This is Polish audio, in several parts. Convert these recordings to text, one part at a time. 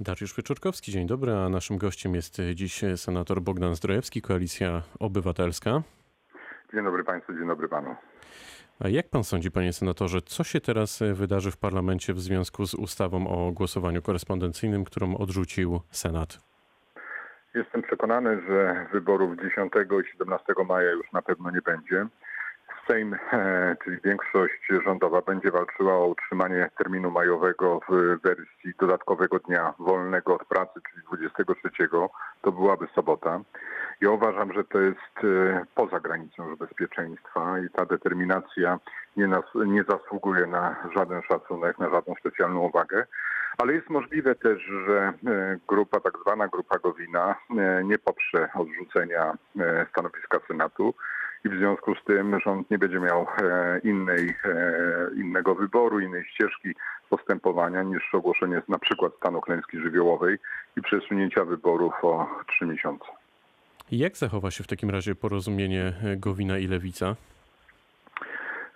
Dariusz Wieczorkowski, dzień dobry, a naszym gościem jest dziś senator Bogdan Zdrojewski, Koalicja Obywatelska. Dzień dobry Państwu, dzień dobry Panu. A jak Pan sądzi, Panie Senatorze, co się teraz wydarzy w parlamencie w związku z ustawą o głosowaniu korespondencyjnym, którą odrzucił Senat? Jestem przekonany, że wyborów 10 i 17 maja już na pewno nie będzie. Sejm, e, czyli większość rządowa, będzie walczyła o utrzymanie terminu majowego w wersji dodatkowego dnia wolnego od pracy, czyli 23. To byłaby sobota. Ja uważam, że to jest e, poza granicą bezpieczeństwa i ta determinacja nie, nas, nie zasługuje na żaden szacunek, na żadną specjalną uwagę. Ale jest możliwe też, że e, grupa, tak zwana grupa Gowina, nie poprze odrzucenia stanowiska Senatu i w związku z tym rząd nie będzie miał e, innej, e, innego wyboru, innej ścieżki postępowania niż ogłoszenie na przykład stanu klęski żywiołowej i przesunięcia wyborów o trzy miesiące. Jak zachowa się w takim razie porozumienie Gowina i Lewica?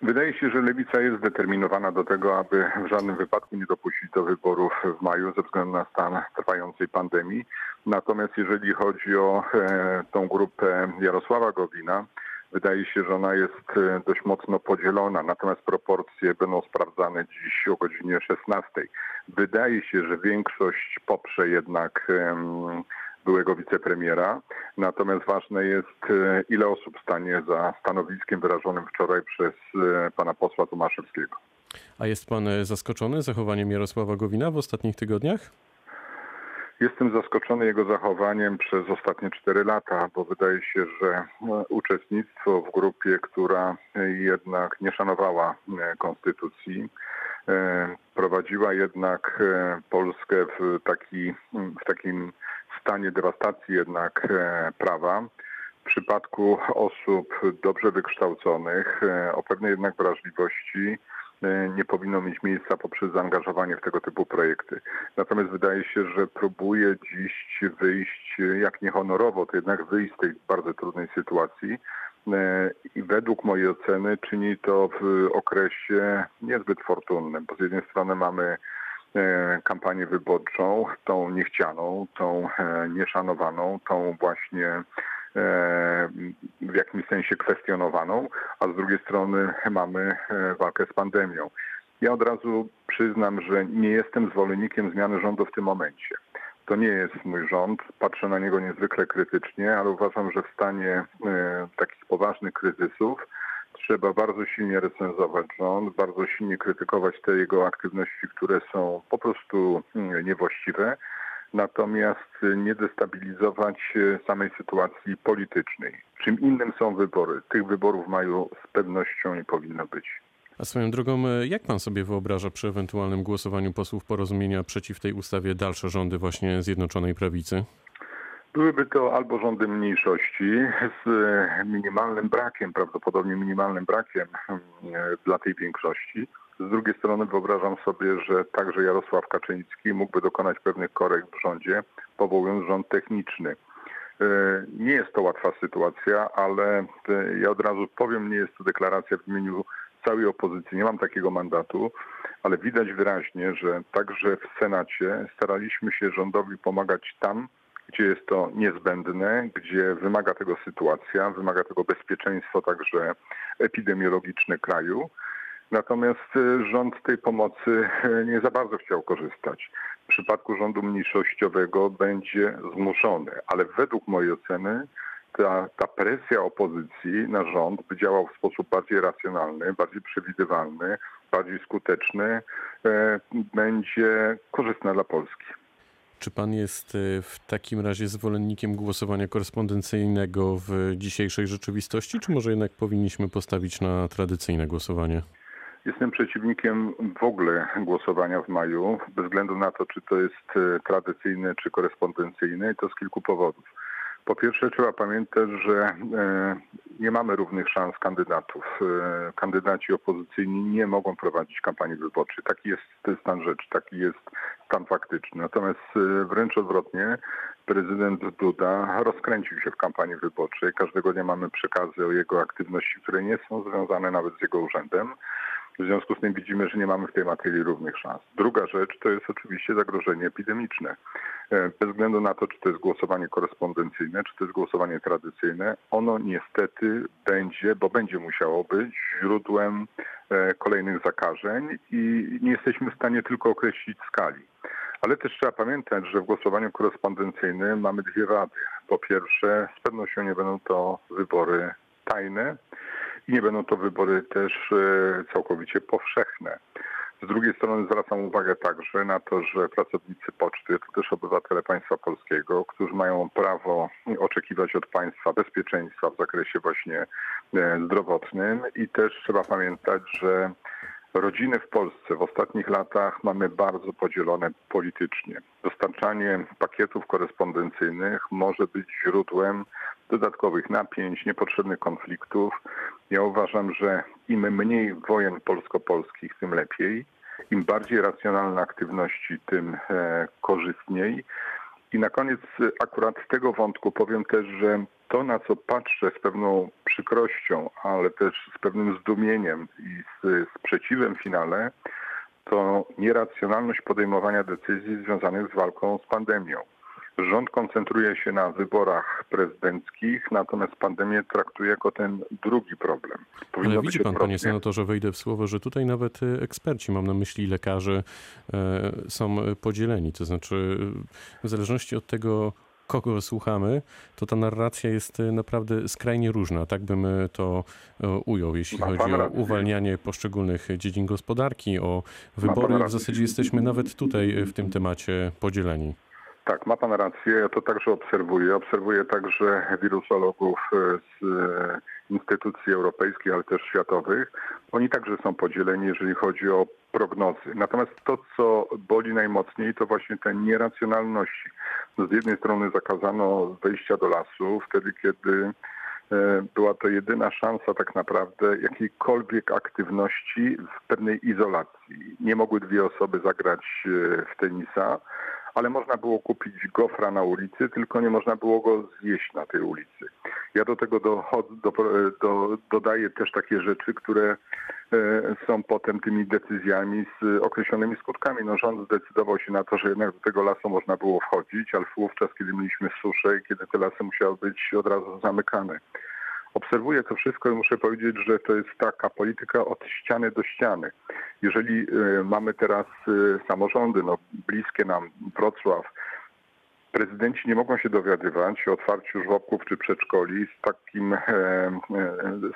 Wydaje się, że Lewica jest zdeterminowana do tego, aby w żadnym wypadku nie dopuścić do wyborów w maju ze względu na stan trwającej pandemii. Natomiast jeżeli chodzi o e, tą grupę Jarosława Gowina, Wydaje się, że ona jest e, dość mocno podzielona, natomiast proporcje będą sprawdzane dziś o godzinie 16. Wydaje się, że większość poprze jednak byłego wicepremiera. Natomiast ważne jest, e, ile osób stanie za stanowiskiem wyrażonym wczoraj przez e, pana posła Tomaszewskiego. A jest pan zaskoczony zachowaniem Jarosława Gowina w ostatnich tygodniach? Jestem zaskoczony jego zachowaniem przez ostatnie cztery lata, bo wydaje się, że no, uczestnictwo w grupie, która jednak nie szanowała e, konstytucji, e, prowadziła jednak e, Polskę w, taki, w takim stanie dewastacji jednak prawa. W przypadku osób dobrze wykształconych, o pewnej jednak wrażliwości, E, nie powinno mieć miejsca poprzez zaangażowanie w tego typu projekty. Natomiast wydaje się, że próbuje dziś wyjść, jak niehonorowo, to jednak wyjść z tej bardzo trudnej sytuacji. E, I według mojej oceny czyni to w okresie niezbyt fortunnym, bo z jednej strony mamy e, kampanię wyborczą, tą niechcianą, tą nieszanowaną, tą właśnie w jakimś sensie kwestionowaną, a z drugiej strony mamy e, walkę z pandemią. Ja od razu przyznam, że nie jestem zwolennikiem zmiany rządu w tym momencie. To nie jest mój rząd, patrzę na niego niezwykle krytycznie, ale uważam, że w stanie e, takich poważnych kryzysów trzeba bardzo silnie recenzować rząd, bardzo silnie krytykować te jego aktywności, które są po prostu mm, niewłaściwe natomiast nie destabilizować samej sytuacji politycznej. Czym innym są wybory. Tych wyborów w maju z pewnością nie powinno być. A swoją drogą, jak pan sobie wyobraża przy ewentualnym głosowaniu posłów porozumienia przeciw tej ustawie dalsze rządy właśnie Zjednoczonej Prawicy? Byłyby to albo rządy mniejszości z minimalnym brakiem, prawdopodobnie minimalnym brakiem dla tej większości, z drugiej strony wyobrażam sobie, że także Jarosław Kaczyński mógłby dokonać pewnych korekt w rządzie, powołując rząd techniczny. E, nie jest to łatwa sytuacja, ale e, ja od razu powiem, nie jest to deklaracja w imieniu całej opozycji, nie mam takiego mandatu, ale widać wyraźnie, że także w Senacie staraliśmy się rządowi pomagać tam, gdzie jest to niezbędne, gdzie wymaga tego sytuacja, wymaga tego bezpieczeństwo także epidemiologiczne kraju. Natomiast y, rząd tej pomocy y, nie za bardzo chciał korzystać. W przypadku rządu mniejszościowego będzie zmuszony, ale według mojej oceny ta, ta presja opozycji na rząd by działał w sposób bardziej racjonalny, bardziej przewidywalny, bardziej skuteczny, e, będzie korzystna dla Polski. Czy pan jest w takim razie zwolennikiem głosowania korespondencyjnego w dzisiejszej rzeczywistości, czy może jednak powinniśmy postawić na tradycyjne głosowanie? Jestem przeciwnikiem w ogóle głosowania w maju, bez względu na to, czy to jest e, tradycyjne, czy korespondencyjne i to z kilku powodów. Po pierwsze trzeba pamiętać, że e, nie mamy równych szans kandydatów. E, kandydaci opozycyjni nie mogą prowadzić kampanii wyborczej. Taki jest stan rzeczy, taki jest stan faktyczny. Natomiast wręcz odwrotnie, prezydent Duda rozkręcił się w kampanii wyborczej. Każdego dnia mamy przekazy o jego aktywności, które nie są związane nawet z jego urzędem. W związku z tym widzimy, że nie mamy w tej materii równych szans. Druga rzecz to jest oczywiście zagrożenie epidemiczne. E, Bez względu na to, czy to jest głosowanie korespondencyjne, czy to jest głosowanie tradycyjne, ono niestety będzie, bo będzie musiało być źródłem e, kolejnych zakażeń i nie jesteśmy w stanie tylko określić skali. Ale też trzeba pamiętać, że w głosowaniu korespondencyjnym mamy dwie wady. Po pierwsze, z pewnością nie będą to wybory tajne i nie będą to wybory też e, całkowicie powszechne. Z drugiej strony zwracam uwagę także na to, że pracownicy poczty to też obywatele państwa polskiego, którzy mają prawo oczekiwać od państwa bezpieczeństwa w zakresie właśnie e, zdrowotnym i też trzeba pamiętać, że rodziny w Polsce w ostatnich latach mamy bardzo podzielone politycznie. Dostarczanie pakietów korespondencyjnych może być źródłem dodatkowych napięć, niepotrzebnych konfliktów. Ja uważam, że im mniej wojen polsko-polskich, tym lepiej. Im bardziej racjonalne aktywności, tym e, korzystniej. I na koniec e, akurat tego wątku powiem też, że to, na co patrzę z pewną przykrością, ale też z pewnym zdumieniem i z sprzeciwem w finale, to nieracjonalność podejmowania decyzji związanych z walką z pandemią. Rząd koncentruje się na wyborach prezydenckich, natomiast pandemię traktuje jako ten drugi problem. Powinno Ale widzi pan, panie senatorze, wejdę w słowo, że tutaj nawet e, eksperci, mam na myśli lekarze, e, są podzieleni. To znaczy, w zależności od tego, kogo słuchamy, to ta narracja jest e, naprawdę skrajnie różna. Tak bym to ujął, jeśli Ma chodzi o rację. uwalnianie poszczególnych dziedzin gospodarki, o wybory. W zasadzie jesteśmy nawet tutaj w tym temacie podzieleni. Tak, ma pan rację. Ja to także obserwuję. Obserwuję także wirusologów e, z e, instytucji europejskich, ale też światowych. Oni także są podzieleni, jeżeli chodzi o prognozy. Natomiast to, co boli najmocniej, to właśnie te nieracjonalności. No, Z jednej strony zakazano wejścia do lasu, wtedy kiedy e, była to jedyna szansa tak naprawdę jakiejkolwiek aktywności w pewnej izolacji. Nie mogły dwie osoby zagrać w tenisa, ale można było kupić gofra na ulicy, tylko nie można było go zjeść na tej ulicy. Ja do tego dochod, do, do, dodaję też takie rzeczy, które e, są potem tymi decyzjami z określonymi skutkami. No, rząd zdecydował się na to, że jednak do tego lasu można było wchodzić, ale wówczas, kiedy mieliśmy suszę i kiedy te lasy musiały być od razu zamykane. Obserwuję to wszystko i muszę powiedzieć, że to jest taka polityka od ściany do ściany. Jeżeli e, mamy teraz e, samorządy, no, bliskie nam Wrocław, prezydenci nie mogą się dowiadywać o otwarciu żłobków czy przedszkoli z takim, e,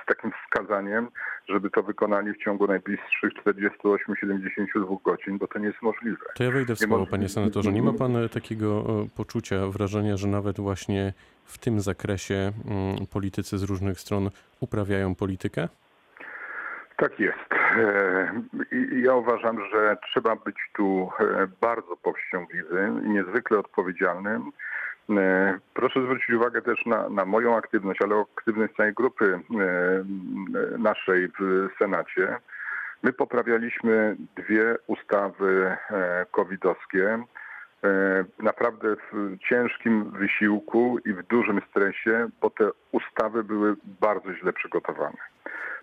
z takim wskazaniem, żeby to wykonali w ciągu najbliższych 48-72 godzin, bo to nie jest możliwe. To ja wejdę w słowo, panie senatorze. Nie ma pan takiego poczucia, wrażenia, że nawet właśnie w tym zakresie mm, politycy z różnych stron uprawiają politykę? Tak jest. E, ja uważam, że trzeba być tu e, bardzo powściągliwym i niezwykle odpowiedzialnym. E, Proszę zwrócić uwagę też na, na moją aktywność, ale aktywność całej grupy naszej w Senacie. My poprawialiśmy dwie ustawy covidowskie naprawdę w ciężkim wysiłku i w dużym stresie, bo te ustawy były bardzo źle przygotowane.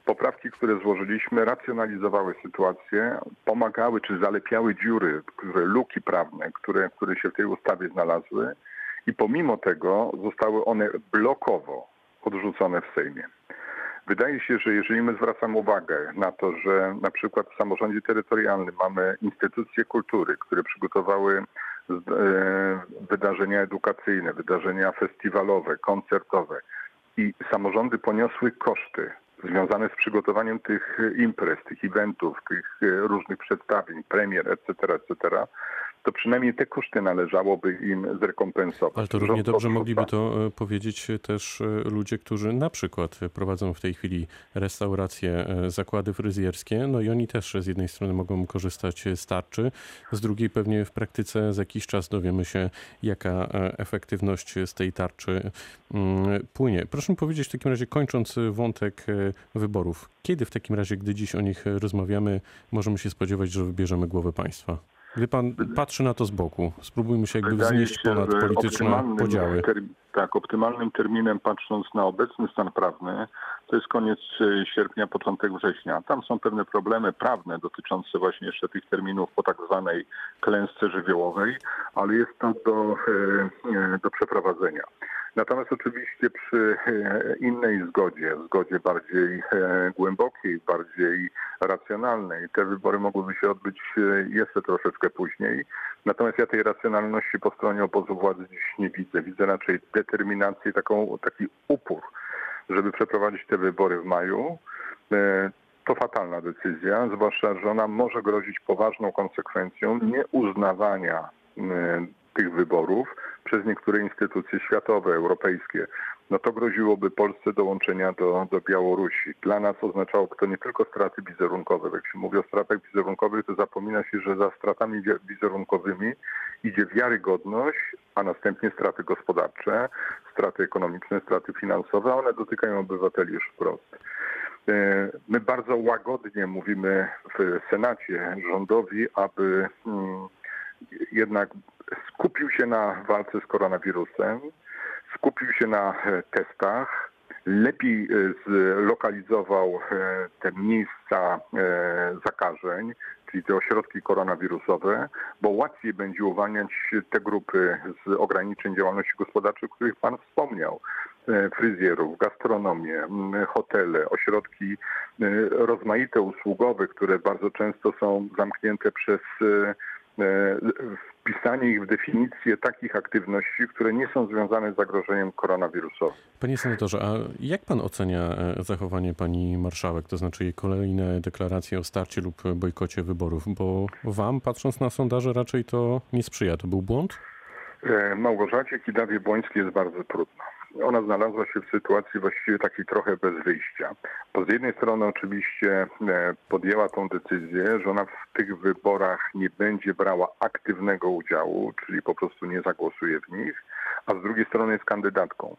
Poprawki, które złożyliśmy, racjonalizowały sytuację, pomagały czy zalepiały dziury, które, luki prawne, które, które się w tej ustawie znalazły i pomimo tego zostały one blokowo odrzucone w Sejmie. Wydaje się, że jeżeli my zwracamy uwagę na to, że na przykład w samorządzie terytorialnym mamy instytucje kultury, które przygotowały e, wydarzenia edukacyjne, wydarzenia festiwalowe, koncertowe. I samorządy poniosły koszty związane z przygotowaniem tych e, imprez, tych eventów, tych e, różnych przedstawień, premier, etc., etc., to przynajmniej te koszty należałoby im zrekompensować. Ale to równie Rząd dobrze odrzuca. mogliby to e, powiedzieć też ludzie, którzy na przykład prowadzą w tej chwili restauracje, zakłady fryzjerskie, no i oni też z jednej strony mogą korzystać z tarczy, z drugiej pewnie w praktyce za jakiś czas dowiemy się, jaka efektywność z tej tarczy płynie. Proszę mi powiedzieć w takim razie, kończąc wątek e, wyborów, kiedy w takim razie, gdy dziś o nich rozmawiamy, możemy się spodziewać, że wybierzemy głowę państwa? Gdy pan patrzy na to z boku, spróbujmy się jakby wznieść ponad polityczne podziały. term- Tak, optymalnym terminem, patrząc na obecny stan prawny, to jest koniec e, sierpnia, początek września. Tam są pewne problemy prawne dotyczące właśnie jeszcze tych terminów po tak zwanej klęsce żywiołowej, ale jest to do, e, e, do przeprowadzenia. Natomiast oczywiście przy innej zgodzie, zgodzie bardziej głębokiej, bardziej racjonalnej, te wybory mogłyby się odbyć jeszcze troszeczkę później. Natomiast ja tej racjonalności po stronie obozu władzy dziś nie widzę. Widzę raczej determinację, taką, taki upór, żeby przeprowadzić te wybory w maju. E, To fatalna decyzja, zwłaszcza, że ona może grozić poważną konsekwencją nieuznawania e, tych wyborów przez niektóre instytucje światowe, europejskie. No to groziłoby Polsce dołączenia do, do Białorusi. Dla nas oznaczałoby to nie tylko straty wizerunkowe. Jak się mówi o stratach wizerunkowych, to zapomina się, że za stratami wi- wizerunkowymi idzie wiarygodność, a następnie straty gospodarcze, straty ekonomiczne, straty finansowe. One dotykają obywateli już wprost. E, My bardzo łagodnie mówimy w Senacie rządowi, aby mm, jednak skupił się na walce z koronawirusem, skupił się na e, testach, lepiej e, zlokalizował e, te miejsca zakażeń, czyli te ośrodki koronawirusowe, bo łatwiej będzie uwalniać te grupy z ograniczeń działalności gospodarczej, o których Pan wspomniał. Fryzjerów, gastronomię, hotele, ośrodki rozmaite usługowe, które bardzo często są zamknięte przez wpisanie ich w definicję takich aktywności, które nie są związane z zagrożeniem koronawirusowym. Panie senatorze, a jak pan ocenia e, zachowanie pani marszałek, to znaczy jej kolejne deklaracje o starcie lub bojkocie wyborów? Bo wam, patrząc na sondaże, raczej to nie sprzyja. To był błąd? E, Małgorzacie Kidawie-Błońskiej jest bardzo trudno. Ona znalazła się w sytuacji właściwie takiej trochę bez wyjścia. Bo z jednej strony oczywiście e, podjęła tą decyzję, że ona w tych wyborach nie będzie brała aktywnego udziału, czyli po prostu nie zagłosuje w nich, a z drugiej strony jest kandydatką.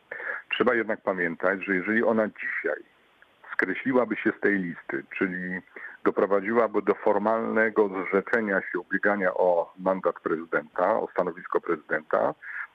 Trzeba jednak pamiętać, że jeżeli ona dzisiaj skreśliłaby się z tej listy, czyli doprowadziłaby do formalnego zrzeczenia się ubiegania o mandat prezydenta, o stanowisko prezydenta,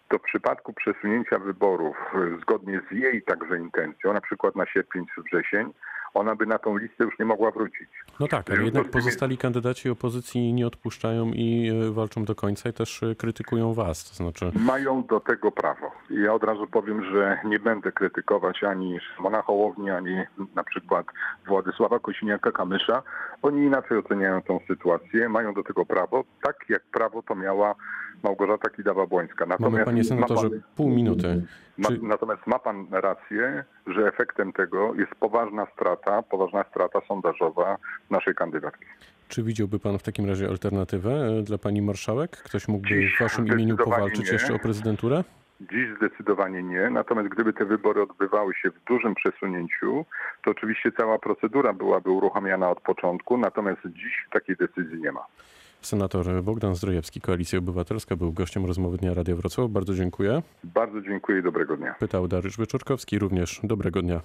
to w przypadku przesunięcia wyborów y, zgodnie z jej także intencją, na przykład na sierpień czy wrzesień, ona by na tą listę już nie mogła wrócić. No tak, ale jednak pozostali kandydaci opozycji nie odpuszczają i e, walczą do końca i też e, krytykują was. To znaczy, Mają do tego prawo. Ja od razu powiem, że nie będę krytykować ani Szymona Hołowni, ani na przykład Władysława Kosiniaka-Kamysza. Oni inaczej oceniają tą sytuację, mają do tego prawo, tak jak prawo to miała Małgorzata Kidawa-Błońska. mamy, panie senatorze, pół minuty. Ma, Czy, natomiast ma pan rację, że efektem tego jest poważna strata, poważna strata sondażowa naszej kandydatki. czy widziałby pan w takim razie alternatywę e, dla pani marszałek? Ktoś mógłby Dziś w waszym imieniu powalczyć nie. jeszcze o prezydenturę? Dziś zdecydowanie nie, natomiast gdyby te wybory odbywały się w dużym przesunięciu, to oczywiście cała procedura byłaby uruchamiana od początku, natomiast dziś takiej decyzji nie ma. Senator Bogdan Zdrojewski, Koalicja Obywatelska, był gościem rozmowy Dnia Radia Wrocław. Bardzo dziękuję. Bardzo dziękuję i dobrego dnia. Pytał Dariusz Wyczorkowski, również dobrego dnia.